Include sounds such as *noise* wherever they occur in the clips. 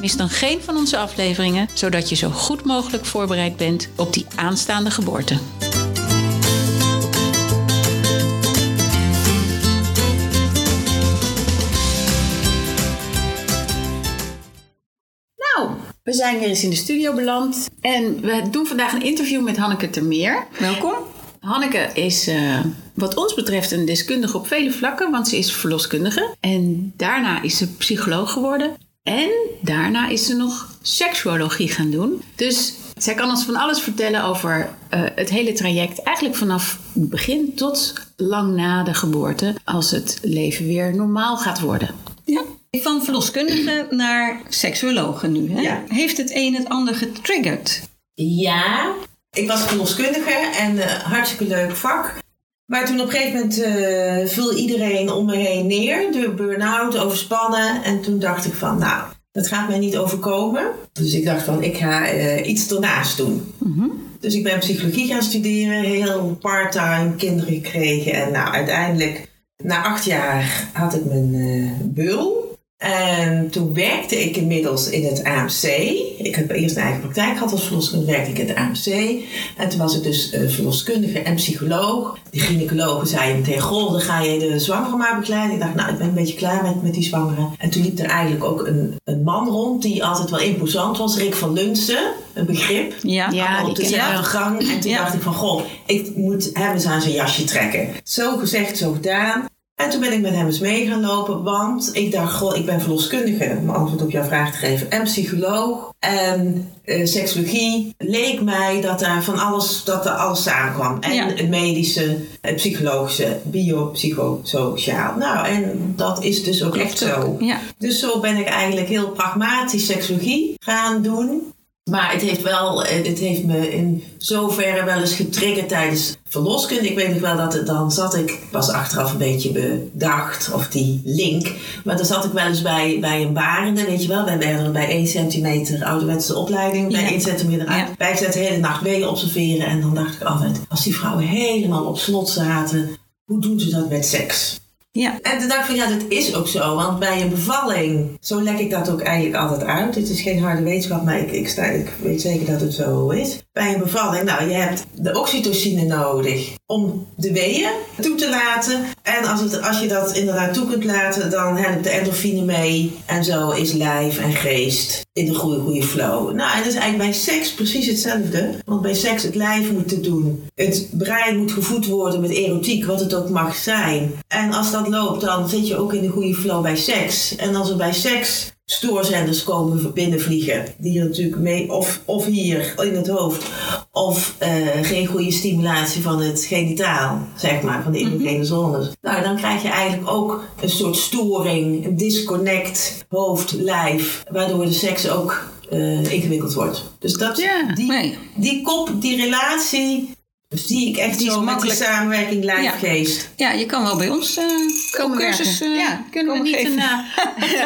Mis dan geen van onze afleveringen, zodat je zo goed mogelijk voorbereid bent op die aanstaande geboorte. Nou, we zijn weer eens in de studio beland en we doen vandaag een interview met Hanneke Termeer. Welkom. Hanneke is eh, wat ons betreft een deskundige op vele vlakken, want ze is verloskundige. En daarna is ze psycholoog geworden. En daarna is ze nog seksuologie gaan doen. Dus zij kan ons van alles vertellen over eh, het hele traject. Eigenlijk vanaf het begin tot lang na de geboorte. Als het leven weer normaal gaat worden. Ja. Van verloskundige naar seksuologe nu. Hè? Ja. Heeft het een het ander getriggerd? Ja, ik was verloskundige en eh, hartstikke leuk vak. Maar toen op een gegeven moment eh, viel iedereen om me heen neer. De burn-out, overspannen. En toen dacht ik van, nou, dat gaat mij niet overkomen. Dus ik dacht van, ik ga eh, iets ernaast doen. Dus ik ben psychologie gaan studeren. Heel part-time, kinderen gekregen. En nou, uiteindelijk, na acht jaar, had ik mijn eh beul. En toen werkte ik inmiddels in het AMC. Ik heb eerst een eigen praktijk gehad als verloskundige, werkte ik in het AMC. En toen was ik dus eh, verloskundige en psycholoog. Die gynaecologen zeiden meteen, goh, dan ga je de zwangere maar begeleiden. Ik dacht, nou, ik ben een beetje klaar met, met die zwangere. En toen liep er eigenlijk ook een, een man rond die altijd wel imposant was. Rick van Lunsen, een begrip. Ja. Ja, op dezelfde gang. En toen Ja. dacht ik van, goh, ik moet hem eens aan zijn jasje trekken. Zo gezegd, zo gedaan. En toen ben ik met hem eens mee gaan lopen, want ik dacht, goh, ik ben verloskundige, om antwoord op jouw vraag te geven, en psycholoog. En eh, seksologie leek mij dat daar van alles, dat er alles samenkwam. En Ja. het medische, het psychologische, biopsychosociaal. Nou, en dat is dus ook echt zo. Ja. Dus zo ben ik eigenlijk heel pragmatisch seksologie gaan doen. Maar het heeft, wel, eh, het heeft me in zoverre wel eens getriggerd tijdens verloskunde. Ik weet nog wel dat het, dan zat ik, was achteraf een beetje bedacht, of die link. Maar dan zat ik wel eens bij, bij een barende, weet je wel. Wij werden bij 1 centimeter ouderwetse opleiding, bij Ja. 1 centimeter uit. Ja. Wij zaten de hele nacht weeën observeren. En dan dacht ik altijd, als die vrouwen helemaal op slot zaten, hoe doen ze dat met seks? Ja. En toen dacht ik van ja, dat is ook zo. Want bij een bevalling, zo leg ik dat ook eigenlijk altijd uit. Het is geen harde wetenschap, maar ik, ik, sta, ik weet zeker dat het zo is. Bij een bevalling, nou, je hebt de oxytocine nodig om de weeën toe te laten. En als, het, als je dat inderdaad toe kunt laten, dan helpt de endorfine mee. En zo is lijf en geest in de goede, goede flow. Nou, en dat is eigenlijk bij seks precies hetzelfde. Want bij seks het lijf moet te doen. Het brein moet gevoed worden met erotiek, wat het ook mag zijn. En als dat loopt, dan zit je ook in de goede flow bij seks. En als er bij seks stoorzenders komen binnenvliegen, die er natuurlijk mee, of, of hier in het hoofd, of eh, geen goede stimulatie van het genitaal, zeg maar, van de erogene zones. Nou, dan krijg je eigenlijk ook een soort storing, een disconnect, hoofd, lijf, waardoor de seks ook eh, ingewikkeld wordt. Dus dat, Ja. die, Nee. die kop, die relatie, zie ik echt Die zo met makkelijk. die samenwerking Ja. lijf-geest. Ja, je kan wel bij ons eh Komen cursus werken. eh, ja, kunnen we niet geven. een... eh, *laughs*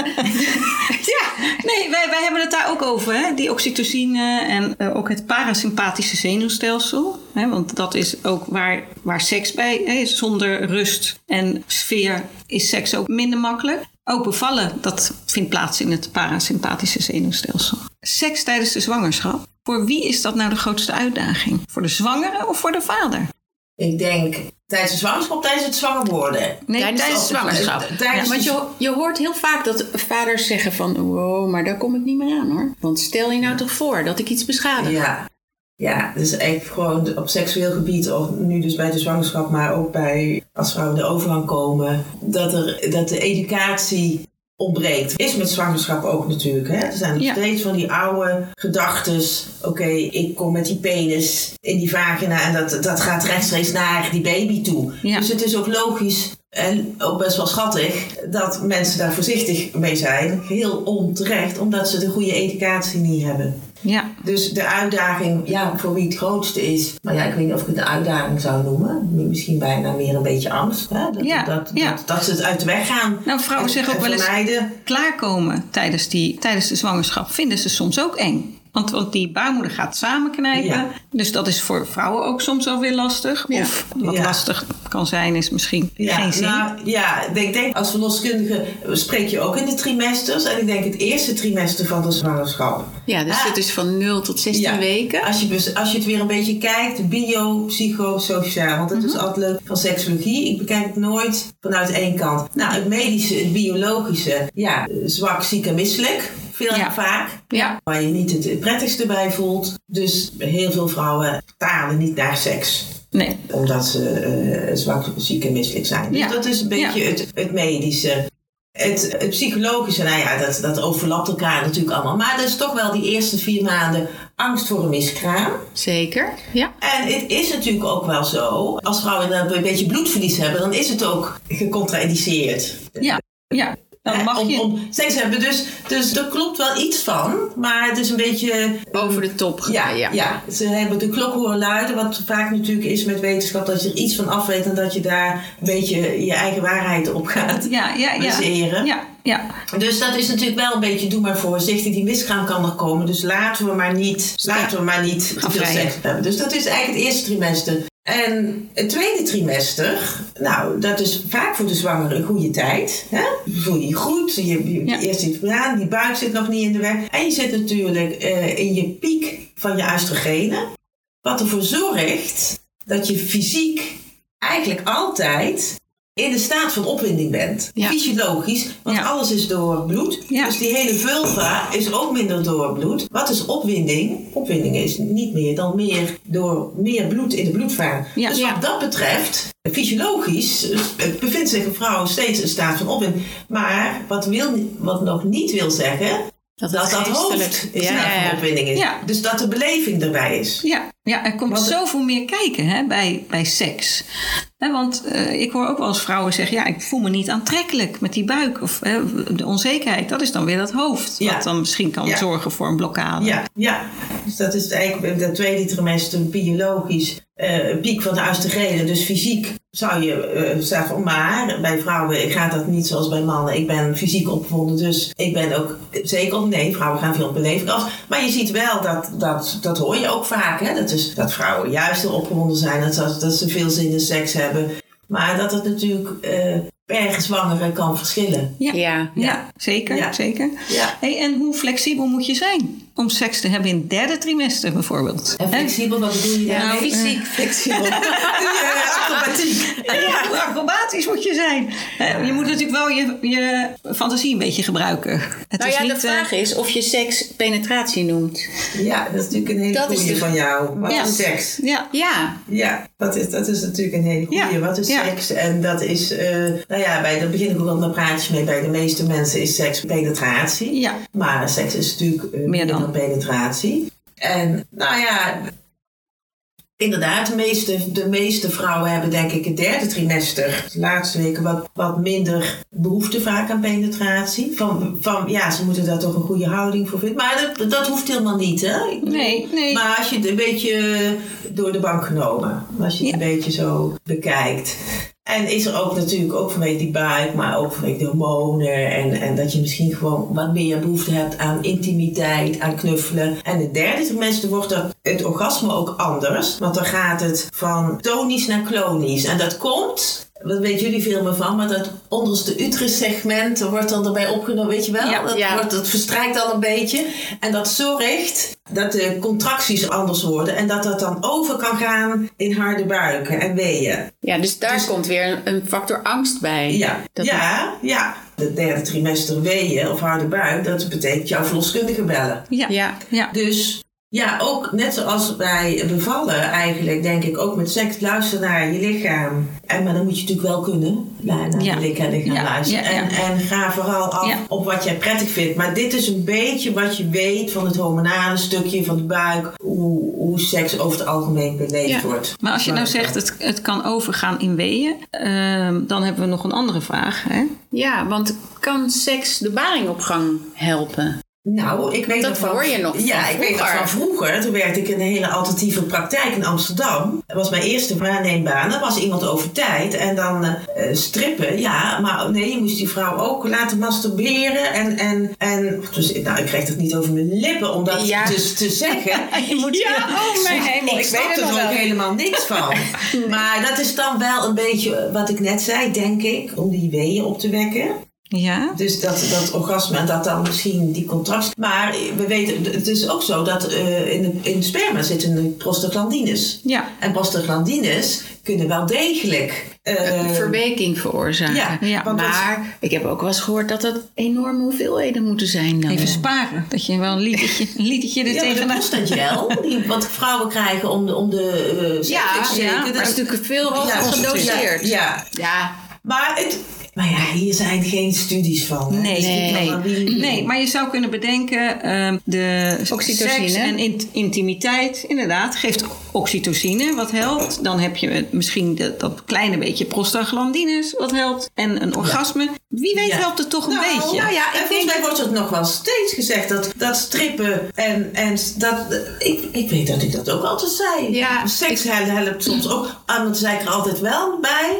Ja, nee, wij, wij hebben het daar ook over. Hè? Die oxytocine en eh, ook het parasympathische zenuwstelsel. Hè? Want dat is ook waar, waar seks bij hè? is. Zonder rust en sfeer is seks ook minder makkelijk. Ook bevallen, dat vindt plaats in het parasympathische zenuwstelsel. Seks tijdens de zwangerschap. Voor wie is dat nou de grootste uitdaging? Voor de zwangere of voor de vader? Ik denk tijdens de zwangerschap, tijdens het zwanger worden. Nee, tijdens de zwangerschap. tijdens Want je, je hoort heel vaak dat vaders zeggen van... wow, maar daar kom ik niet meer aan hoor. Want stel je nou toch voor dat ik iets beschadig. Ja. Ja, dus echt gewoon op seksueel gebied, of nu dus bij de zwangerschap, maar ook bij als vrouwen de overgang komen, dat, er, dat de educatie ontbreekt. Is met zwangerschap ook natuurlijk. Hè? Er zijn nog Ja. steeds van die oude gedachtes. Oké, ik kom met die penis in die vagina en dat, dat gaat rechtstreeks naar die baby toe. Ja. Dus het is ook logisch en ook best wel schattig dat mensen daar voorzichtig mee zijn. Heel onterecht, omdat ze de goede educatie niet hebben. Ja. Dus de uitdaging, ja, voor wie het grootste is. Maar ja, ik weet niet of ik het een uitdaging zou noemen. Misschien bijna meer een beetje angst. Hè? Dat, Ja, dat, ja. Dat, dat ze het uit de weg gaan. Nou, vrouwen En- zeggen ook wel eens- vermijden. klaarkomen tijdens, die, tijdens de zwangerschap vinden ze soms ook eng. Want, want die baarmoeder gaat samenknijpen. Ja. Dus dat is voor vrouwen ook soms wel weer lastig. Ja. Of wat Ja. lastig kan zijn is misschien geen zin. nou, ja, ik denk als verloskundige spreek je ook in de trimesters. En ik denk het eerste trimester van de zwangerschap. Ja, dus Ah. het is van 0 tot 16 Ja. weken. Als je, als je het weer een beetje kijkt, bio, psychosociaal. Want dat is Mhm. altijd leuk van seksologie. Ik bekijk het nooit vanuit één kant. Nou, het medische, het biologische. Ja, zwak, ziek en misselijk. Veel Ja. vaak. Ja. Waar je niet het prettigste bij voelt. Dus heel veel vrouwen talen niet naar seks Nee. omdat ze eh, zwak, ziek en misselijk zijn. Dus dat is een beetje het, het medische. Het, het psychologische, nou ja, dat, dat overlapt elkaar natuurlijk allemaal. Maar dat is toch wel die eerste vier maanden angst voor een miskraam. Zeker, ja. En het is natuurlijk ook wel zo, als vrouwen een beetje bloedverlies hebben, dan is het ook gecontraindiceerd. Ja. Ja. Dan mag om, je... om seks hebben. Dus, dus er klopt wel iets van, maar het is een beetje Over de top ja, gaan, ja. ja. ze hebben de klok horen luiden. Wat vaak natuurlijk is met wetenschap, dat je er iets van af weet en dat je daar een beetje je eigen waarheid op gaat ja, ja, ja. baseren. Ja, ja. Dus dat is natuurlijk wel een beetje, doe maar voorzichtig, die miskraam kan er komen. Dus laten we maar niet, laten we maar niet te veel seks hebben. Dus dat is eigenlijk het eerste trimester. En het tweede trimester, nou, dat is vaak voor de zwangere een goede tijd. Hè? Voel je je goed, je, je, Ja. eerst iets gedaan, die buik zit nog niet in de weg. En je zit natuurlijk eh, in je piek van je oestrogenen. Wat ervoor zorgt dat je fysiek eigenlijk altijd in de staat van opwinding bent. Ja. Fysiologisch, want Ja. alles is door bloed. Ja. Dus die hele vulva is ook minder door bloed. Wat is opwinding? Opwinding is niet meer dan meer door meer bloed in de bloedvaart. Dus wat dat betreft, fysiologisch, eh, bevindt zich een vrouw steeds in staat van opwinding. Maar wat, wil, wat nog niet wil zeggen, Dat dat dat hoofd in staat van opwinding is. Dus dat de beleving erbij is. Ja, ja, er komt Want- zoveel meer kijken hè, bij, bij seks. Hè, want eh, ik hoor ook wel eens vrouwen zeggen... ja, ik voel me niet aantrekkelijk met die buik. Of de onzekerheid, dat is dan weer dat hoofd. Ja. Wat dan misschien kan Ja. zorgen voor een blokkade. Ja, ja. Dus dat is eigenlijk dat tweede trimester biologisch eh, piek van de oestrogenen. Dus fysiek zou je eh, zeggen, maar bij vrouwen gaat dat niet zoals bij mannen. Ik ben fysiek opgewonden, dus ik ben ook zeker nee, vrouwen gaan veel op beleving af. Maar je ziet wel dat, dat, dat hoor je ook vaak, hè? Dat, is, dat vrouwen juist heel opgewonden zijn, dat, ze- dat ze veel zin in seks hebben. Maar dat het natuurlijk eh, per zwangere kan verschillen. Ja. Ja. Ja, zeker. Ja. zeker. Ja. Hey, en hoe flexibel moet je zijn om seks te hebben in het derde trimester bijvoorbeeld? En Hè? flexibel, wat bedoel je Ja, daarmee? fysiek flexibel. *laughs* Ja, acrobatiek. Ja, hoe acrobatisch moet je zijn. Hè, Je moet natuurlijk wel je, je fantasie een beetje gebruiken. Het Nou is ja, niet, de eh, vraag is of je seks penetratie noemt. Ja, dat is natuurlijk een hele Dat is goeie de- van jou. Wat Ja. is seks? Ja, Ja, Ja, dat is, dat is natuurlijk een hele goeie. Ja. Wat is Ja. seks? En dat is, eh, nou ja, bij, daar begin ik ook al met praatjes mee. Bij de meeste mensen is seks penetratie. ja. Maar seks is natuurlijk eh, meer, dan. Penetratie. En nou ja, inderdaad, de meeste, de meeste vrouwen hebben denk ik het derde trimester, de laatste weken, wat, wat minder behoefte vaak aan penetratie. Van, van ja, ze moeten daar toch een goede houding voor vinden. Maar dat, dat hoeft helemaal niet, hè? Nee, nee. Maar als je het een beetje door de bank genomen, als je het Ja. een beetje zo bekijkt. En is er ook natuurlijk, ook vanwege die buik, maar ook vanwege de hormonen. En, en dat je misschien gewoon wat meer behoefte hebt aan intimiteit, aan knuffelen. En het derde trimester wordt dat, het orgasme ook anders. Want dan gaat het van tonisch naar klonisch. En dat komt, dat weten jullie veel meer van, maar dat onderste uterussegment wordt dan erbij opgenomen, weet je wel? Ja. dat, Ja. Wordt, dat verstrijkt dan een beetje. En dat zorgt dat de contracties anders worden. En dat dat dan over kan gaan in harde buiken en weeën. ja dus daar Dus- komt weer een, een factor angst bij. Ja, Dat- ja, ja. Het derde trimester weeën of harde buik, dat betekent jouw verloskundige bellen. Ja. Ja. ja. Dus ja, ook net zoals bij bevallen eigenlijk, denk ik ook met seks, luister naar je lichaam. En, maar dan moet je natuurlijk wel kunnen, naar, Ja. je lichaam, lichaam Ja, luisteren. ja, ja. En, en ga vooral af Ja. op wat jij prettig vindt. Maar dit is een beetje wat je weet van het hormonale stukje van de buik, hoe, hoe seks over het algemeen beleefd Ja. wordt. Maar als je nou zegt het, het kan overgaan in weeën, ehm, dan hebben we nog een andere vraag. Hè? Ja, want kan seks de baringopgang helpen? Nou, ik weet Dat nog van, hoor je nog van Ja, ik weet nog vroeger. van vroeger. Toen werkte ik in een hele alternatieve praktijk in Amsterdam. Dat was mijn eerste waarneembaan. Dan was iemand over tijd. En dan eh, eh, strippen, ja. Maar nee, je moest die vrouw ook laten masturberen. En, en, en dus, nou, ik kreeg het niet over mijn lippen om dat Ja. dus te zeggen. *laughs* Je moet Ja, oh mijn hemel, ik ik weet er ook wel. helemaal niks van. *laughs* Maar dat is dan wel een beetje wat ik net zei, denk ik. Om die weeën op te wekken. Ja. Dus dat, dat orgasme en dat dan misschien die contrast. Maar we weten, het is ook zo dat eh, in, de, in de sperma zitten de prostaglandines. Ja. En prostaglandines kunnen wel degelijk. eh, verweking veroorzaken. ja, Ja, want dat- maar ik heb ook wel eens gehoord dat dat enorme hoeveelheden moeten zijn. Dan. Even sparen. Dat je wel een litertje, een litertje er ja, tegenaan... die wat vrouwen krijgen om de, om de eh, ja, ja, dat is- natuurlijk veel hoger Ja, gedoseerd. Ja, ja. maar, het, maar ja, hier zijn geen studies van. hè. Nee, Dus nee, nee. Nee, maar je zou kunnen bedenken, ehm, de Oxytocine. seks en int- intimiteit, inderdaad, geeft oxytocine, wat helpt. Dan heb je misschien dat, dat kleine beetje prostaglandines, wat helpt. En een orgasme. Wie weet Ja. helpt het toch een Nou, beetje. Nou ja, Ik en volgens mij wordt er nog wel steeds gezegd dat, dat strippen en, en dat. Ik, ik weet dat ik dat ook altijd zei. Ja, Seks helpt soms ook. Ah, want zei ik er altijd wel bij.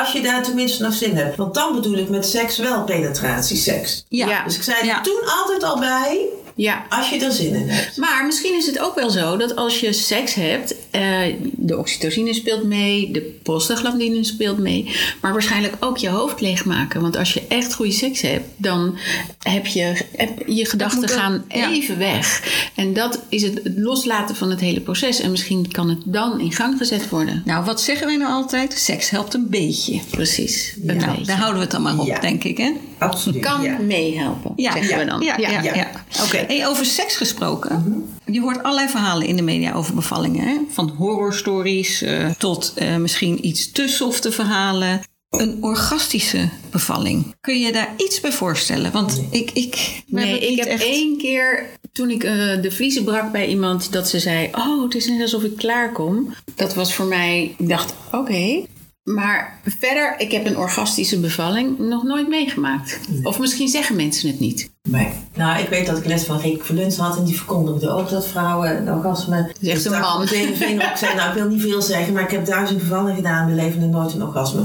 Als je daar tenminste nog zin hebt. Want dan bedoel ik met seks wel penetratieseks. Ja. Ja. Dus ik zei er Ja. toen altijd al bij. Ja. Als je er zin in hebt. Maar misschien is het ook wel zo dat als je seks hebt, eh, de oxytocine speelt mee, de prostaglandine speelt mee, maar waarschijnlijk ook je hoofd leegmaken. Want als je echt goede seks hebt, dan heb je heb, je gedachten gaan ja. even weg. En dat is het, loslaten van het hele proces. En misschien kan het dan in gang gezet worden. Nou, wat zeggen wij nou altijd? Seks helpt een beetje. Precies. Een beetje. Daar houden we het dan maar op, Ja. denk ik, hè? Absoluut. kan ja. meehelpen, zeggen ja, we dan. Ja, ja, ja. ja. Oké. Hey, over seks gesproken. Je hoort allerlei verhalen in de media over bevallingen. Hè? Van horrorstories eh, tot eh, misschien iets te softe verhalen. Een orgastische bevalling. Kun je daar iets bij voorstellen? Want ik, ik, Nee, ik heb echt... één keer toen ik eh, de vliezen brak bij iemand dat ze zei: Oh, het is net alsof ik klaarkom. Dat was voor mij, ik dacht: Oké. Maar verder, ik heb een orgastische bevalling nog nooit meegemaakt. Of misschien zeggen mensen het niet. Nee. Nou, ik weet dat ik les van Rick Verluns had en die verkondigde ook dat vrouwen een orgasme. is echt Dus een man. meteen een op. Ik zei, nou, ik wil niet veel zeggen, maar ik heb duizend bevallingen gedaan. We leven nooit een orgasme.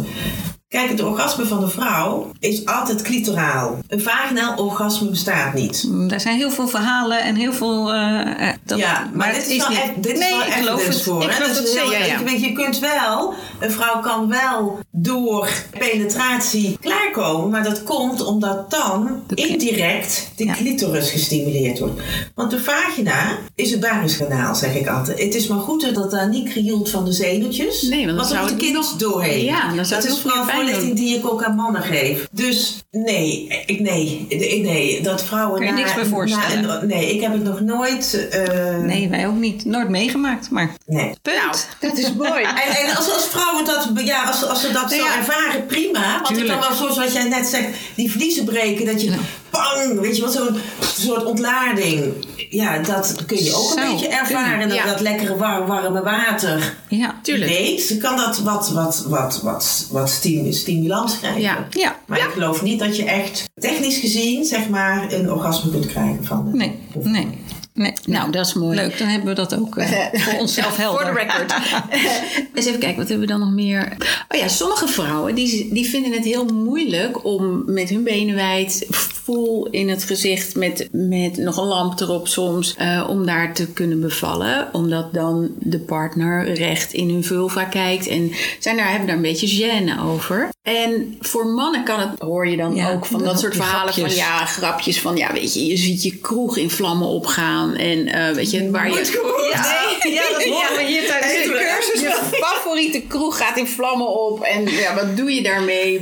Kijk, het orgasme van de vrouw is altijd clitoraal. Een vaginaal orgasme bestaat niet. Mm, Er zijn heel veel verhalen en heel veel... eh, eh, dat- ja, maar, dit het is wel, niet- echt- dit is wel ik geloof evidence het. voor. ik geloof Dat het heel- ja. weet, Je kunt wel, een vrouw kan wel door penetratie klaarkomen, maar dat komt omdat dan indirect de clitoris gestimuleerd wordt. Want de vagina is het bariskanaal, zeg ik altijd. Het is maar goed dat daar niet krioelt van de zenuwtjes. Nee, want dan want zou het kind nog- doorheen. Ja, dan zou dat het is vooral voorlichting die ik ook aan mannen geef. Dus nee, ik, nee, nee, nee, dat vrouwen Kan je na- niks bij voorstellen? na nee, ik heb het nog nooit... eh, Nee, wij ook niet. Nooit meegemaakt, maar nee. punt. Nou, dat is mooi. *laughs* En, en als, als vrouwen dat, ja, als, als ze dat zo ja. ervaren, prima. Want Tuurlijk. het kan wel zo, zoals jij net zegt, die vliezen breken, dat je pang, weet je wat, zo'n soort ontlading. Ja, dat kun je ook een Zou beetje ervaren. Dat, ja. dat lekkere war- warme water. Ja, Tuurlijk. Nee, ze kan dat wat, wat, wat, wat, wat stim- stimulans krijgen. Ja. ja. Maar ik geloof niet dat je echt technisch gezien, zeg maar, een orgasme kunt krijgen van Nee, nee. Nee. Nou, dat is mooi. Leuk, dan hebben we dat ook eh, *laughs* voor onszelf helder. Voor de record. *laughs* Eens even kijken, wat hebben we dan nog meer? Oh ja, sommige vrouwen die, die vinden het heel moeilijk om met hun benen wijd, vol in het gezicht, met, met nog een lamp erop soms, eh, om daar te kunnen bevallen. Omdat dan de partner recht in hun vulva kijkt en zijn daar, hebben daar een beetje gêne over. En voor mannen kan het, hoor je dan Ja, ook van dat soort verhalen grapjes. van ja, grapjes van ja, weet je, je ziet je kroeg in vlammen opgaan en eh, weet je, waar je... Ja, ja, dat *laughs* horen we hier tijdens de cursus. Je favoriete kroeg gaat in vlammen op. En ja, wat doe je daarmee?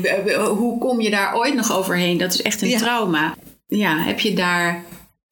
Hoe kom je daar ooit nog overheen? Dat is echt een Ja. trauma. Ja, heb je daar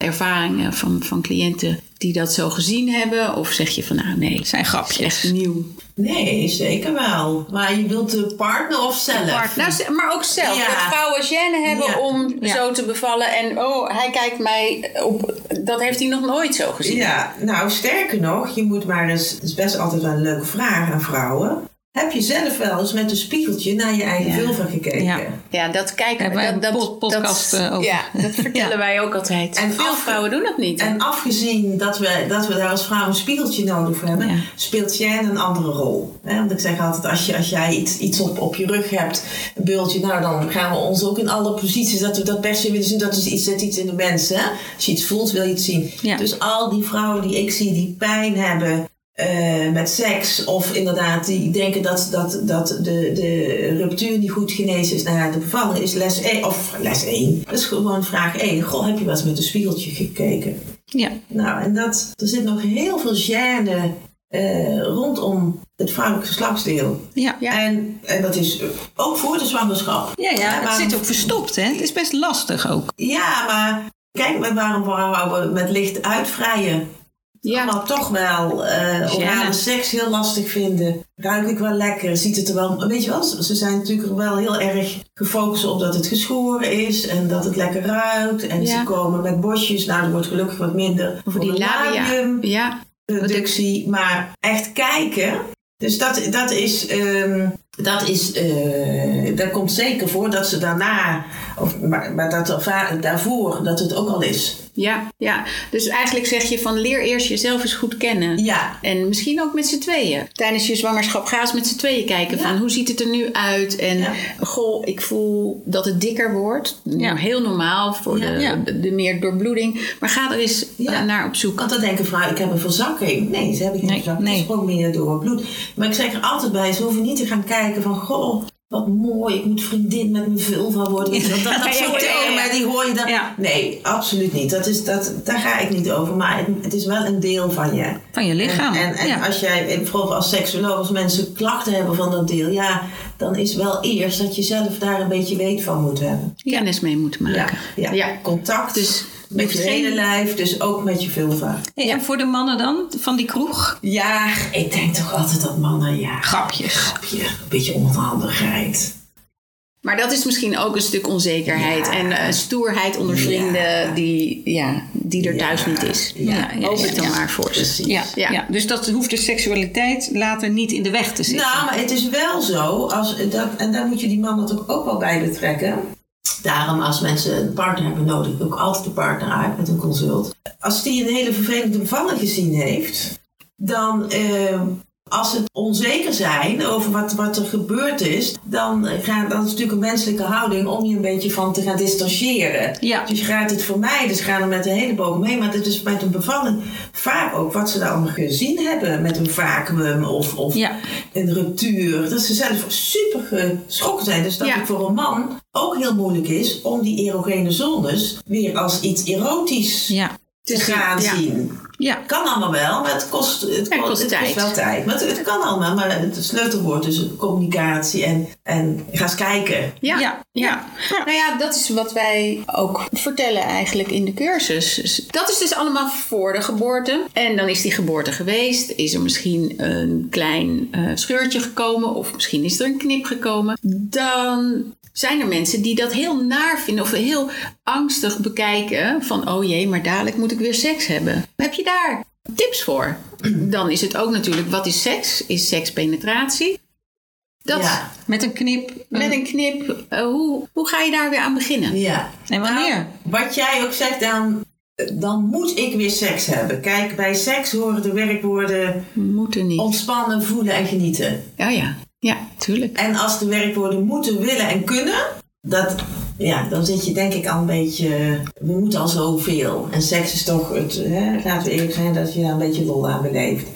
ervaringen van, van cliënten die dat zo gezien hebben? Of zeg je van nou nee, het zijn grapjes. echt nieuw? Nee, zeker wel. Maar je wilt de partner of zelf? Nou, ze- maar ook zelf. Ja. Dat vrouwen gêne hebben Ja. om Ja. zo te bevallen. En oh, hij kijkt mij op. Dat heeft hij nog nooit zo gezien. Ja, nou sterker nog, je moet maar eens. Het is best altijd wel een leuke vraag aan vrouwen. Heb je zelf wel eens met een spiegeltje naar je eigen Ja. vulva gekeken? Ja. Ja, dat kijken wij dat, dat, pod- podcast, dat, eh, over. Ja, dat *laughs* vertellen Ja. wij ook altijd. En veel af- vrouwen doen dat niet. En afgezien dat we, dat we daar als vrouw een spiegeltje nodig voor hebben, Ja. speelt jij een andere rol. Hè? Want ik zeg altijd, als, je, als jij iets, iets op, op je rug hebt, een bultje, nou dan gaan we ons ook in alle posities dat we dat per se willen zien. Dat is iets, zet iets in de mensen. Hè? Als je iets voelt, wil je het zien. Ja. Dus al die vrouwen die ik zie die pijn hebben eh, met seks, of inderdaad die denken dat, dat, dat de, de ruptuur niet goed genezen is, nou ja, de bevalling is les 1, of les 1. Dat is gewoon vraag 1. Goh, heb je wel eens met een spiegeltje gekeken? Ja. Nou, en dat, er zit nog heel veel gêne eh, rondom het vrouwelijk geslachtsdeel. Ja. Ja. En, en dat is ook voor de zwangerschap. Ja, ja, het maar- zit ook verstopt, hè? Het is best lastig ook. Ja, maar kijk maar waarom vrouwen met licht uitvrijen. Ja. Maar toch wel eh orale seks heel lastig vinden. Ruik ik wel lekker? Ziet het er wel... Weet je wel, ze zijn natuurlijk wel heel erg gefocust op dat het geschoren is. En dat het lekker ruikt. En Ja. ze komen met bosjes. Nou, er wordt gelukkig wat minder die voor de labia. labium. Ja. productie, maar echt kijken. Dus dat, dat is, ehm, dat is, eh, dat komt zeker voor dat ze daarna, of, maar, maar dat daarvoor, dat het ook al is. Ja, ja. Dus eigenlijk zeg je van leer eerst jezelf eens goed kennen. Ja, En misschien ook met z'n tweeën. Tijdens je zwangerschap ga eens met z'n tweeën kijken Ja. van hoe ziet het er nu uit. En Ja. goh, ik voel dat het dikker wordt. Ja. Heel normaal voor de, de, de meer doorbloeding. Maar ga er eens eh, naar op zoek. want dan denken vrouwen, ik heb een verzakking. Nee, ze hebben geen Nee, verzakking, nee. het is gewoon meer door het bloed. Maar ik zeg er altijd bij, ze hoeven niet te gaan kijken van, goh, wat mooi, ik moet vriendin met mijn vulva worden. Dat, dat *laughs* Ja, soort ja, ja, termen, ja. die hoor je dan. Ja. Nee, absoluut niet. Dat is, dat, daar ga ik niet over. Maar het, het is wel een deel van je. Van je lichaam. En, en, en ja. als jij, vooral als seksuoloog, als mensen klachten hebben van dat deel, ja, dan is wel eerst dat je zelf daar een beetje weet van moet hebben. Kennis mee moeten Ja, maken. ja. Ja. contact Dus met je hele lijf, dus ook met je vulva. Hey, En voor de mannen dan? Van die kroeg? Ja, ik denk toch altijd dat mannen, ja, Grapjes. grapje, een beetje onhandigheid. Maar dat is misschien ook een stuk onzekerheid Ja. en eh, stoerheid onder vrienden Ja. die, ja, die er Ja. thuis niet is. Ja, ja, ik dan ja. maar voor ze. Precies. Ja, ja. Ja. dus dat hoeft de seksualiteit later niet in de weg te zitten. Nou, maar het is wel zo, als dat, en daar moet je die mannen toch ook wel bij betrekken. Daarom, als mensen een partner hebben, nodig ook altijd de partner uit met een consult. Als die een hele vervelende bevalling gezien heeft, dan, eh, als ze onzeker zijn over wat, wat er gebeurd is, dan, is het natuurlijk een menselijke houding om je een beetje van te gaan distancieren. Ja. Dus je gaat het vermijden, ze gaan er met een hele boog mee. Maar dat is met een bevalling vaak ook wat ze dan gezien hebben met een vacuüm of, of Ja. een ruptuur. Dat ze zelf super geschrokken zijn. Dus dat Ja. het voor een man ook heel moeilijk is om die erogene zones weer als iets erotisch te gaan zien. Ja. Kan allemaal wel, maar het kost, het Ja, het kost het tijd. wel tijd. Maar het, het kan allemaal, maar het sleutelwoord is communicatie en, en ga eens kijken. Ja. Ja. Ja. Nou ja, dat is wat wij ook vertellen eigenlijk in de cursus. Dus Dat is dus allemaal voor de geboorte. En dan is die geboorte geweest. Is er misschien een klein eh, scheurtje gekomen. Of misschien is er een knip gekomen. Dan zijn er mensen die dat heel naar vinden. Of heel angstig bekijken. Van oh jee, maar dadelijk moet ik weer seks hebben. Heb je daar tips voor? Dan is het ook natuurlijk, wat is seks? Is seks penetratie? Dat, Ja. Met een knip. met een knip, eh, hoe, hoe ga je daar weer aan beginnen? Ja. En wanneer? Wat jij ook zegt, dan, dan moet ik weer seks hebben. Kijk, bij seks horen de werkwoorden Moeten niet. ontspannen, voelen en genieten. Ja, ja. Ja, tuurlijk. En als de werkwoorden moeten, willen en kunnen, dat, ja, dan zit je denk ik al een beetje. We moeten al zoveel. En seks is toch, het, hè, laten we eerlijk zijn, dat je daar een beetje lol aan beleeft.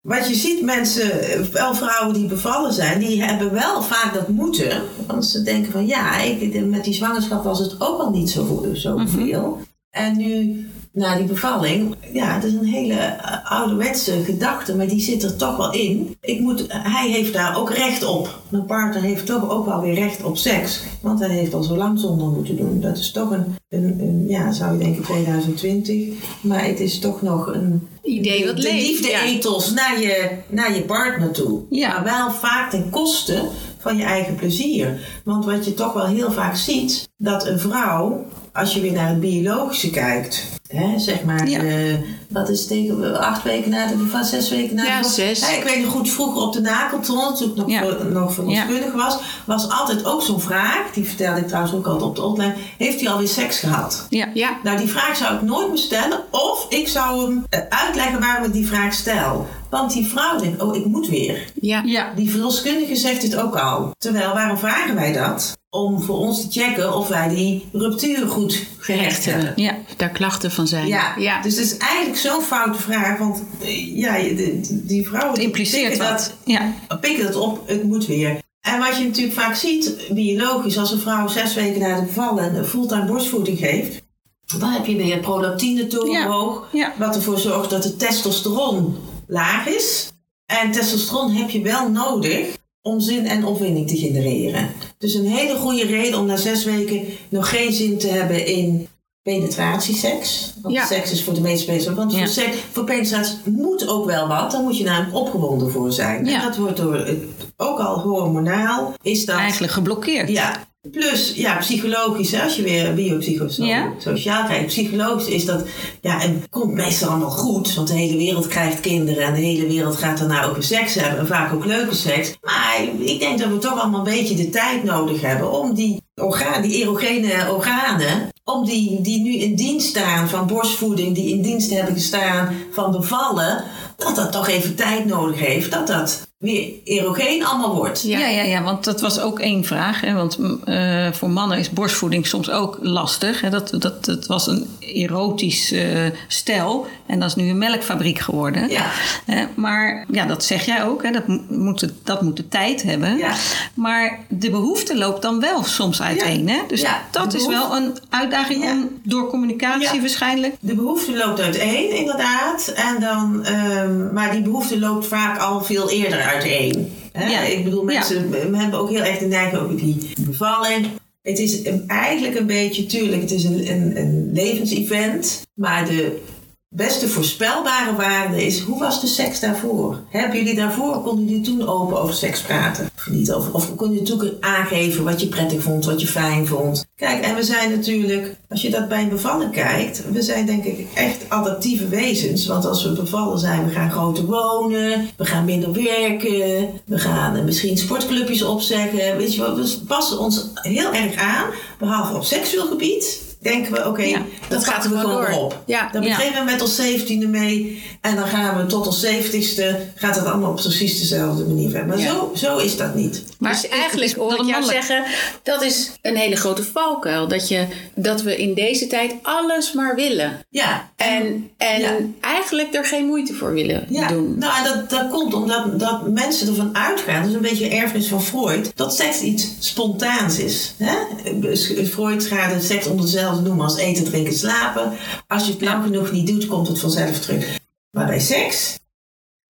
Wat je ziet, mensen, wel vrouwen die bevallen zijn, die hebben wel vaak dat moeten. Want ze denken van ja, ik, met die zwangerschap was het ook al niet zo, zoveel. En nu, na die bevalling, ja, het is een hele eh, ouderwetse gedachte, maar die zit er toch wel in. Ik moet, hij heeft daar ook recht op. Mijn partner heeft toch ook wel weer recht op seks. Want hij heeft al zo lang zonder moeten doen. Dat is toch een, een, een ja, zou je denken 2020. Maar het is toch nog een Idee wat de leeft. liefde-ethos naar, je, naar je partner toe. Ja. Maar wel vaak ten koste van je eigen plezier. Want wat je toch wel heel vaak ziet, dat een vrouw, als je weer naar het biologische kijkt, hè, zeg maar, Ja. eh, wat is tegen acht weken na de van zes weken na de Ja, bevalling? zes. Ik weet nog goed, vroeger op de nakelton, toen ik nog, Ja. nog verloskundige was, was altijd ook zo'n vraag, die vertelde ik trouwens ook altijd op de online, heeft hij alweer seks gehad? Ja. Ja, Nou, die vraag zou ik nooit meer stellen. Of ik zou hem eh, uitleggen waarom ik die vraag stel. Want die vrouw denkt, oh, ik moet weer. ja. Ja. Die verloskundige zegt het ook al. Terwijl, waarom vragen wij dat? Om voor ons te checken of wij die ruptuur goed gehecht hebben. Ja. Daar klachten van zijn. Ja, ja. dus het is eigenlijk zo'n foute vraag. Want eh, ja, de- die vrouwen Het die impliceert pikken wat. Ja. dat, pikken dat op, het moet weer. En wat je natuurlijk vaak ziet, biologisch, als een vrouw zes weken na de bevallen fulltime borstvoeding geeft, dan heb je weer prolactine torenhoog, Ja. wat ervoor zorgt dat de testosteron laag is. En testosteron heb je wel nodig om zin en opwinding te genereren. Dus een hele goede reden om na zes weken nog geen zin te hebben in penetratieseks. Want Ja. seks is voor de meeste mensen. Want Ja. voor, seks, voor penetratie moet ook wel wat. Daar moet je namelijk opgewonden voor zijn. Ja. En dat wordt door, het- ook al hormonaal, is dat... Eigenlijk geblokkeerd. Ja, plus ja, psychologisch, als je weer biopsychosociaal kijkt. Psychologisch is dat, ja, het komt meestal allemaal goed, want de hele wereld krijgt kinderen en de hele wereld gaat daarna ook weer seks hebben en vaak ook leuke seks. Maar ik denk dat we toch allemaal een beetje de tijd nodig hebben om die orgaan, die erogene organen, om die, die nu in dienst staan van borstvoeding, die in dienst hebben gestaan van bevallen, dat dat toch even tijd nodig heeft, dat dat weer erogeen allemaal wordt. Ja. Ja, ja, want dat was ook één vraag. Hè, want mm, eh, voor mannen is borstvoeding soms ook lastig. Hè, dat, dat, dat was een erotisch eh stel en dat is nu een melkfabriek geworden. Ja. Hè, maar ja, dat zeg jij ook. Hè, dat, mo- moet de, dat moet de tijd hebben. Ja. Maar de behoefte loopt dan wel soms uiteen. Hè? Dus Ja, dat is wel een uitdaging Ja. om door communicatie Ja. waarschijnlijk. De behoefte loopt uiteen, inderdaad. En dan, ehm, maar die behoefte loopt vaak al veel eerder uiteen. Ja. Ik bedoel, Ja. mensen we hebben ook heel erg de neiging over die bevalling. Het is eigenlijk een beetje, tuurlijk, het is een, een, een levensevent. Maar de beste voorspelbare waarde is, hoe was de seks daarvoor? Hebben jullie daarvoor, konden jullie toen open over seks praten? Of niet? Of, of konden jullie toen aangeven wat je prettig vond, wat je fijn vond? Kijk, en we zijn natuurlijk, als je dat bij een bevalling kijkt, we zijn denk ik echt adaptieve wezens. Want als we bevallen zijn, we gaan groter wonen, we gaan minder werken, we gaan eh, misschien sportclubjes opzeggen. Weet je wel, we passen ons heel erg aan, behalve op seksueel gebied. Denken we, oké, Ja, dat, dat gaat we er gewoon door. op. Ja. Dan Ja. beginnen we met ons zeventiende mee en dan gaan we tot ons zeventigste. Gaat het allemaal op precies dezelfde manier verder. Maar Ja. zo, zo is dat niet. Maar dus eigenlijk hoor ik jou zeggen, dat is een hele grote valkuil. Dat, je, dat we in deze tijd alles maar willen. Ja. En, en Ja. eigenlijk er geen moeite voor willen Ja, doen. nou en dat, dat komt omdat dat mensen ervan uitgaan, dat is een beetje een erfenis van Freud, dat seks iets spontaans is. Hè? Freud gaat het seks onder dezelfde noemen als eten, drinken, slapen. Als je het lang genoeg niet doet, komt het vanzelf terug. Maar bij seks,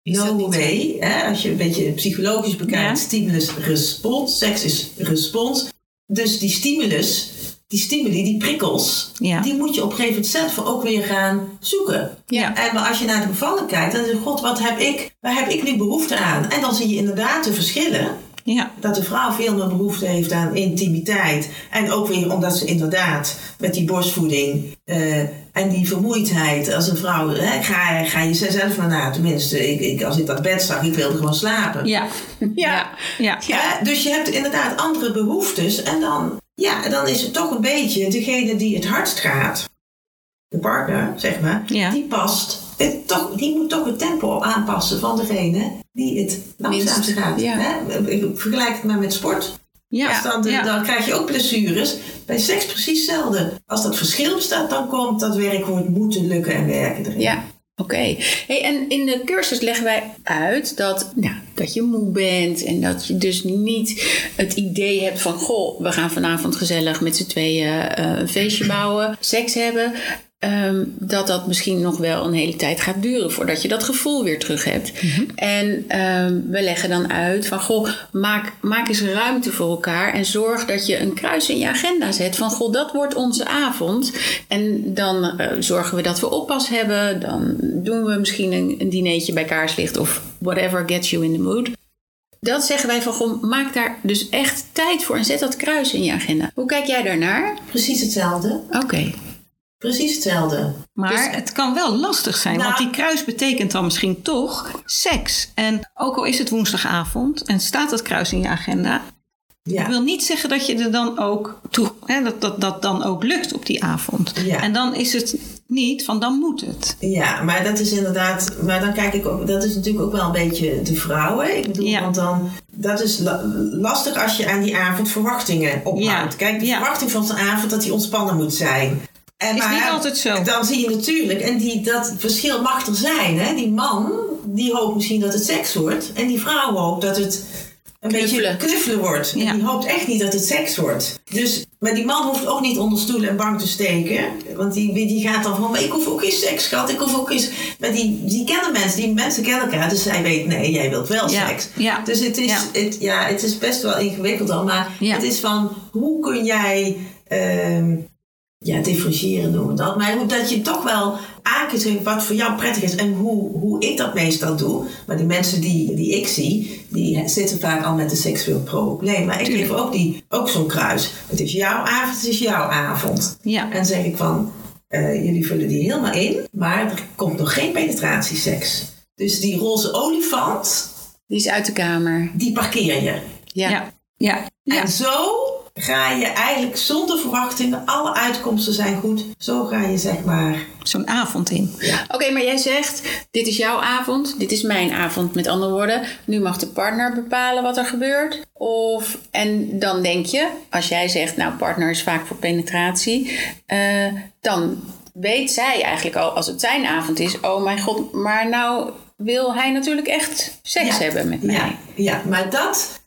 Is no way. Hè? Als je een beetje psychologisch bekijkt, Ja. stimulus-respons. Seks is respons. Dus die stimulus, die stimuli, die prikkels, Ja. die moet je op een gegeven moment zelf ook weer gaan zoeken. Ja. En maar als je naar de bevalling kijkt, dan je, god, wat heb ik, waar heb ik nu behoefte aan? En dan zie je inderdaad de verschillen. Ja. Dat de vrouw veel meer behoefte heeft aan intimiteit. En ook weer omdat ze inderdaad met die borstvoeding eh, en die vermoeidheid als een vrouw, hè, ga, ga je zelf maar na. Tenminste, ik, ik, als ik dat bed zag, ik wilde gewoon slapen. Ja. Ja. Ja. Ja, dus je hebt inderdaad andere behoeftes. En dan, ja, dan is het toch een beetje degene die het hardst gaat. De partner, zeg maar. Die past. Het, toch, die moet toch het tempo aanpassen van degene die het langzaamst gaat. ja. Hè? Ik vergelijk het maar met sport. Ja. Dan, de- Ja. dan krijg je ook blessures. Bij seks precies hetzelfde. Als dat verschil bestaat, dan komt dat werkwoord moeten, lukken en werken erin. Ja, oké. Hey, en in de cursus leggen wij uit dat, nou, dat je moe bent en dat je dus niet het idee hebt van: goh, we gaan vanavond gezellig met z'n tweeën eh, een feestje bouwen, seks hebben. Ehm, dat dat misschien nog wel een hele tijd gaat duren voordat je dat gevoel weer terug hebt. En ehm, we leggen dan uit van goh, maak, maak eens ruimte voor elkaar en zorg dat je een kruis in je agenda zet van goh, dat wordt onze avond. En dan eh, zorgen we dat we oppas hebben. Dan doen we misschien een, een dinertje bij kaarslicht of whatever gets you in the mood. dat zeggen wij van, goh, maak daar dus echt tijd voor en zet dat kruis in je agenda. Hoe kijk jij daarnaar? Precies hetzelfde. Oké. Precies hetzelfde. Maar Dus- het kan wel lastig zijn, Nou- want die kruis betekent dan misschien toch seks. En ook al is het woensdagavond en staat het kruis in je agenda, Ja. ik wil niet zeggen dat je er dan ook toe, hè, dat, dat dat dan ook lukt op die avond. Ja. En dan is het niet van dan moet het. Ja, maar dat is inderdaad. Maar dan kijk ik ook. Dat is natuurlijk ook wel een beetje de vrouwen. Ik bedoel, Ja. want dan. Dat is la- lastig als je aan die avond verwachtingen ophoudt. Kijk, de verwachting van zo'n avond dat die ontspannen moet zijn. En Is niet altijd zo. Dan zie je natuurlijk, en die, dat verschil mag er zijn. Hè? Die man, die hoopt misschien dat het seks wordt. En die vrouw hoopt dat het een Knuffelen. beetje knuffelen wordt. Ja. En die hoopt echt niet dat het seks wordt. Dus, maar die man hoeft ook niet onder stoelen en bank te steken. Want die, die gaat dan van, maar ik hoef ook geen seks, schat. Ik hoef ook eens... Maar die, die kennen mensen, die mensen kennen elkaar. Dus zij weet, nee, jij wilt wel Ja. seks. Ja. Dus het is. Het, ja, het is best wel ingewikkeld dan. Maar het is van, hoe kun jij... ehm, ja, differentiëren noemen we dat. Maar dat je toch wel aan kunt geven wat voor jou prettig is en hoe, hoe ik dat meestal doe. Maar de mensen die, die ik zie, die zitten vaak al met een seksueel probleem. Maar ik Tuurlijk. geef ook, die- ook zo'n kruis. Het is jouw avond, het is jouw avond. Ja. En zeg ik van, eh, jullie vullen die helemaal in, maar er komt nog geen penetratieseks. Dus die roze olifant, Die is uit de kamer. die parkeer je. Ja. Ja. Ja. Ja. En zo ga je eigenlijk zonder verwachtingen, alle uitkomsten zijn goed. Zo ga je zeg maar Zo'n avond in. Oké, maar jij zegt, dit is jouw avond, dit is mijn avond. Met andere woorden, nu mag de partner bepalen wat er gebeurt. Of, en dan denk je, als jij zegt, nou, partner is vaak voor penetratie. eh, dan weet zij eigenlijk al, als het zijn avond is, oh mijn god, maar nou wil hij natuurlijk echt seks Ja. hebben met mij. Ja, ja, maar dat.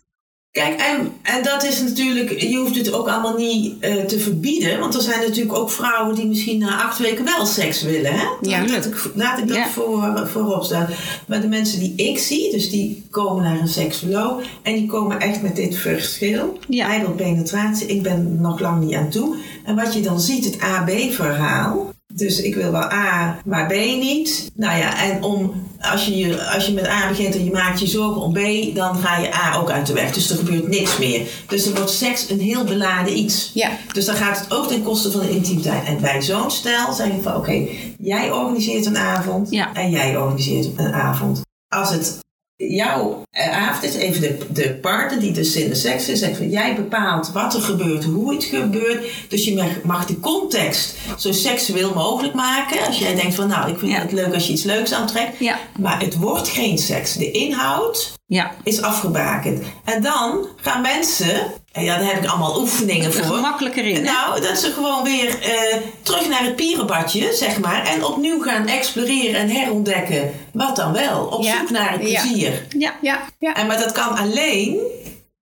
Kijk, en, en dat is natuurlijk. Je hoeft het ook allemaal niet eh, te verbieden. Want er zijn natuurlijk ook vrouwen die misschien na acht weken wel seks willen. Hè? Ja. laat, ik, laat ik dat Ja. voor, voorop staan. Maar de mensen die ik zie, dus die komen naar een seksoloog. En die komen echt met dit verschil. Ja. Hij wil penetratie, ik ben nog lang niet aan toe. En wat je dan ziet, het A-B-verhaal. Dus ik wil wel A, maar B niet. Nou ja, en om, als, je, als je met A begint en je maakt je zorgen om B, dan ga je A ook uit de weg. Dus er gebeurt niks meer. Dus er wordt seks een heel beladen iets. Ja. Dus dan gaat het ook ten koste van de intimiteit. En bij zo'n stel zeg ik van oké, jij organiseert een avond Ja. en jij organiseert een avond. Als het jouw avond is, even de, de partner die dus in de seks is, zegt van jij bepaalt wat er gebeurt, hoe het gebeurt. Dus je mag, mag de context zo seksueel mogelijk maken. Als jij denkt van nou, ik vind Ja. het leuk als je iets leuks aantrekt. Ja. Maar het wordt geen seks. De inhoud Ja. is afgebakend. En dan gaan mensen, en ja, daar heb ik allemaal oefeningen Er voor. gemakkelijker in. hè? Nou, dat ze gewoon weer eh, terug naar het pierenbadje, zeg maar. En opnieuw gaan exploreren en herontdekken. Wat dan wel? Op Ja. zoek naar het plezier. Ja. Ja, ja. En, maar dat kan alleen,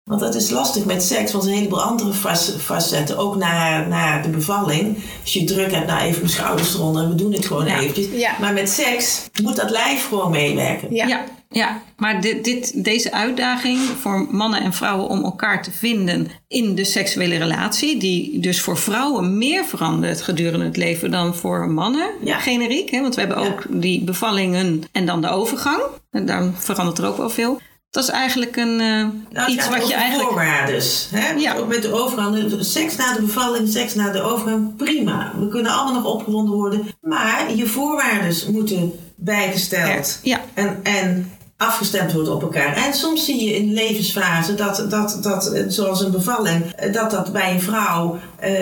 want dat is lastig met seks, want er een heleboel andere fac- facetten. Ook na, na de bevalling. Als je druk hebt, nou even mijn schouders eronder en we doen het gewoon Ja. eventjes. Ja. Maar met seks moet dat lijf gewoon meewerken. Ja. Ja, maar dit, dit, deze uitdaging voor mannen en vrouwen om elkaar te vinden in de seksuele relatie, die dus voor vrouwen meer verandert gedurende het leven dan voor mannen, Ja. generiek. Hè? Want we hebben Ja. ook die bevallingen en dan de overgang. En dan verandert er ook wel veel. Dat is eigenlijk een, Nou, het iets wat je eigenlijk. voorwaarden. Hè? Ja. Ook met de overgang. Seks na de bevalling, seks na de overgang, prima. We kunnen allemaal nog opgewonden worden. Maar je voorwaarden moeten bijgesteld Ja. en, en afgestemd worden op elkaar. En soms zie je in levensfase dat, dat, dat zoals een bevalling, dat dat bij een vrouw eh,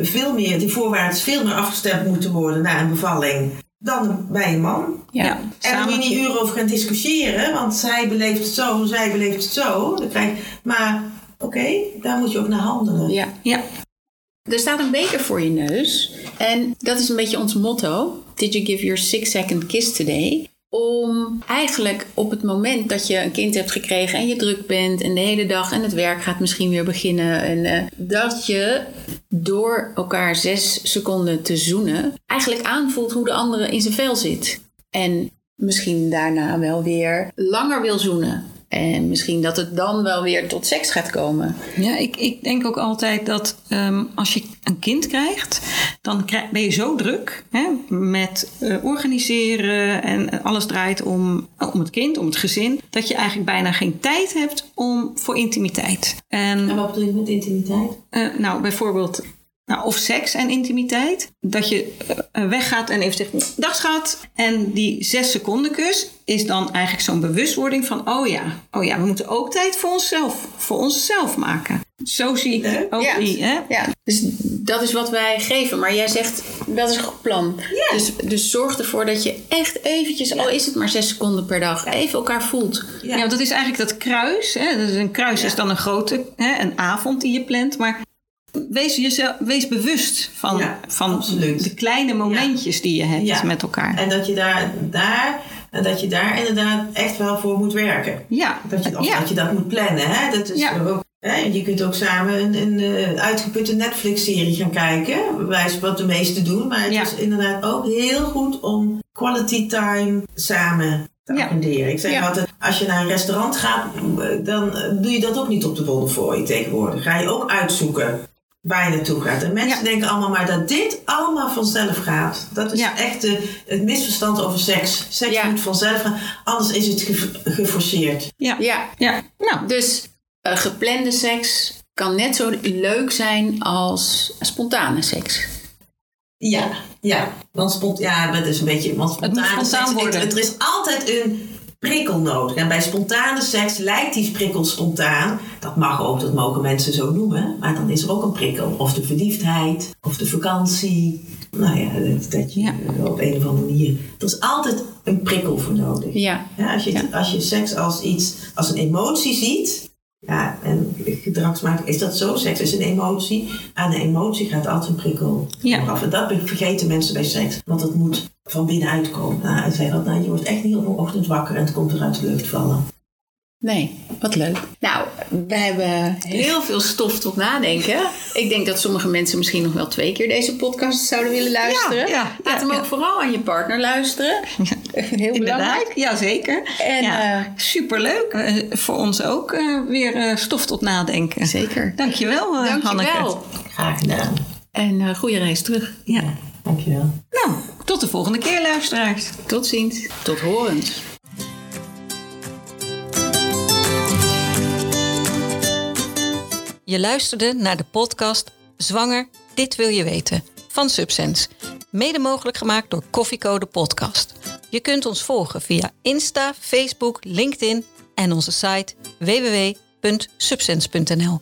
veel meer, die voorwaarden veel meer afgestemd moeten worden na een bevalling dan bij een man. Ja. En daar samen. moet je niet uren over gaan discussiëren, want zij beleeft het zo, zij beleeft het zo. Dan krijg, maar oké, daar moet je ook naar handelen. ja. Ja, Er staat een beker voor je neus. En dat is een beetje ons motto. Did you give your six second kiss today? Om eigenlijk op het moment dat je een kind hebt gekregen en je druk bent en de hele dag en het werk gaat misschien weer beginnen. En eh, dat je door elkaar zes seconden te zoenen eigenlijk aanvoelt hoe de andere in zijn vel zit. En misschien daarna wel weer langer wil zoenen. En misschien dat het dan wel weer tot seks gaat komen. Ja, ik, ik denk ook altijd dat ehm, als je een kind krijgt, dan krijg- ben je zo druk hè, met eh, organiseren en alles draait om, om het kind, om het gezin, dat je eigenlijk bijna geen tijd hebt om, voor intimiteit. En En wat bedoel je met intimiteit? eh, nou, bijvoorbeeld, nou, of seks en intimiteit. Dat je eh, weggaat en even zegt, dag schat. En die zes seconden kus is dan eigenlijk zo'n bewustwording van, oh ja, oh ja, we moeten ook tijd voor onszelf, voor onszelf maken. Zo zie ik ook Ja. die, hè? Ja, dus dat is wat wij geven. Maar jij zegt, dat is een goed plan. Dus, dus zorg ervoor dat je echt eventjes, al is het maar zes seconden per dag, even elkaar voelt. Ja, want dat is eigenlijk dat kruis. Hè? Dus een kruis is dan een grote, hè, een avond die je plant. Maar wees, jezelf, wees bewust van, Ja, van absoluut. de kleine momentjes die je hebt Ja. met elkaar. En dat je daar, daar, dat je daar inderdaad echt wel voor moet werken. Ja, Dat je, of dat je dat moet plannen. Hè? Dat is ook, hè? Je kunt ook samen een, een eh, uitgeputte Netflix-serie gaan kijken. Bewijs wat de meesten doen. Maar het is inderdaad ook heel goed om quality time samen te Ja. Ik zeg Ja. altijd, als je naar een restaurant gaat, dan eh, doe je dat ook niet op de Bonnefoy tegenwoordig. Ga je ook uitzoeken waar je naartoe gaat. En mensen Ja. denken allemaal maar dat dit allemaal vanzelf gaat. Dat is Ja. echt de, het misverstand over seks. Seks Ja. moet vanzelf gaan, anders is het ge- geforceerd. ja. Ja, ja. Nou, dus eh, geplande seks kan net zo leuk zijn als spontane seks. Ja, ja. Want spont ja, dat is een beetje. Want Het moet spontane spontaan seks, worden. het- er is altijd een prikkel nodig. En bij spontane seks lijkt die prikkel spontaan. Dat mag ook, dat mogen mensen zo noemen. Maar dan is er ook een prikkel. Of de verliefdheid, of de vakantie. Nou ja, dat, je Ja. op een of andere manier. Er is altijd een prikkel voor nodig. Ja, Ja, als, je, Ja. als je seks als iets, als een emotie ziet, ja, en gedragsmatig is dat zo. Seks is een emotie. Aan een emotie gaat altijd een prikkel Ja. af. En dat vergeten mensen bij seks, want het moet van binnenuit komen. Nou, hij zei dat, nou, je wordt echt niet op een ochtend wakker en het komt er uit de lucht vallen. Nee, wat leuk. Nou, we hebben heel veel stof tot nadenken. Ik denk dat sommige mensen misschien nog wel twee keer deze podcast zouden willen luisteren. Ja, ja, Laat ja, hem ja. ook vooral aan je partner luisteren. *laughs* Heel inderdaad. belangrijk. Ja, zeker. En, ja, eh, superleuk. Eh, voor ons ook eh, weer eh, stof tot nadenken. Zeker. Dankjewel, eh Hanneke. Dankjewel. Graag gedaan. En eh goede reis terug. Ja. Dankjewel. Nou, tot de volgende keer, luisteraars. Tot ziens. Tot horens. Je luisterde naar de podcast Zwanger, dit wil je weten van Subsense. Mede mogelijk gemaakt door Koffiecode Podcast. Je kunt ons volgen via Insta, Facebook, LinkedIn en onze site www.subsense.nl.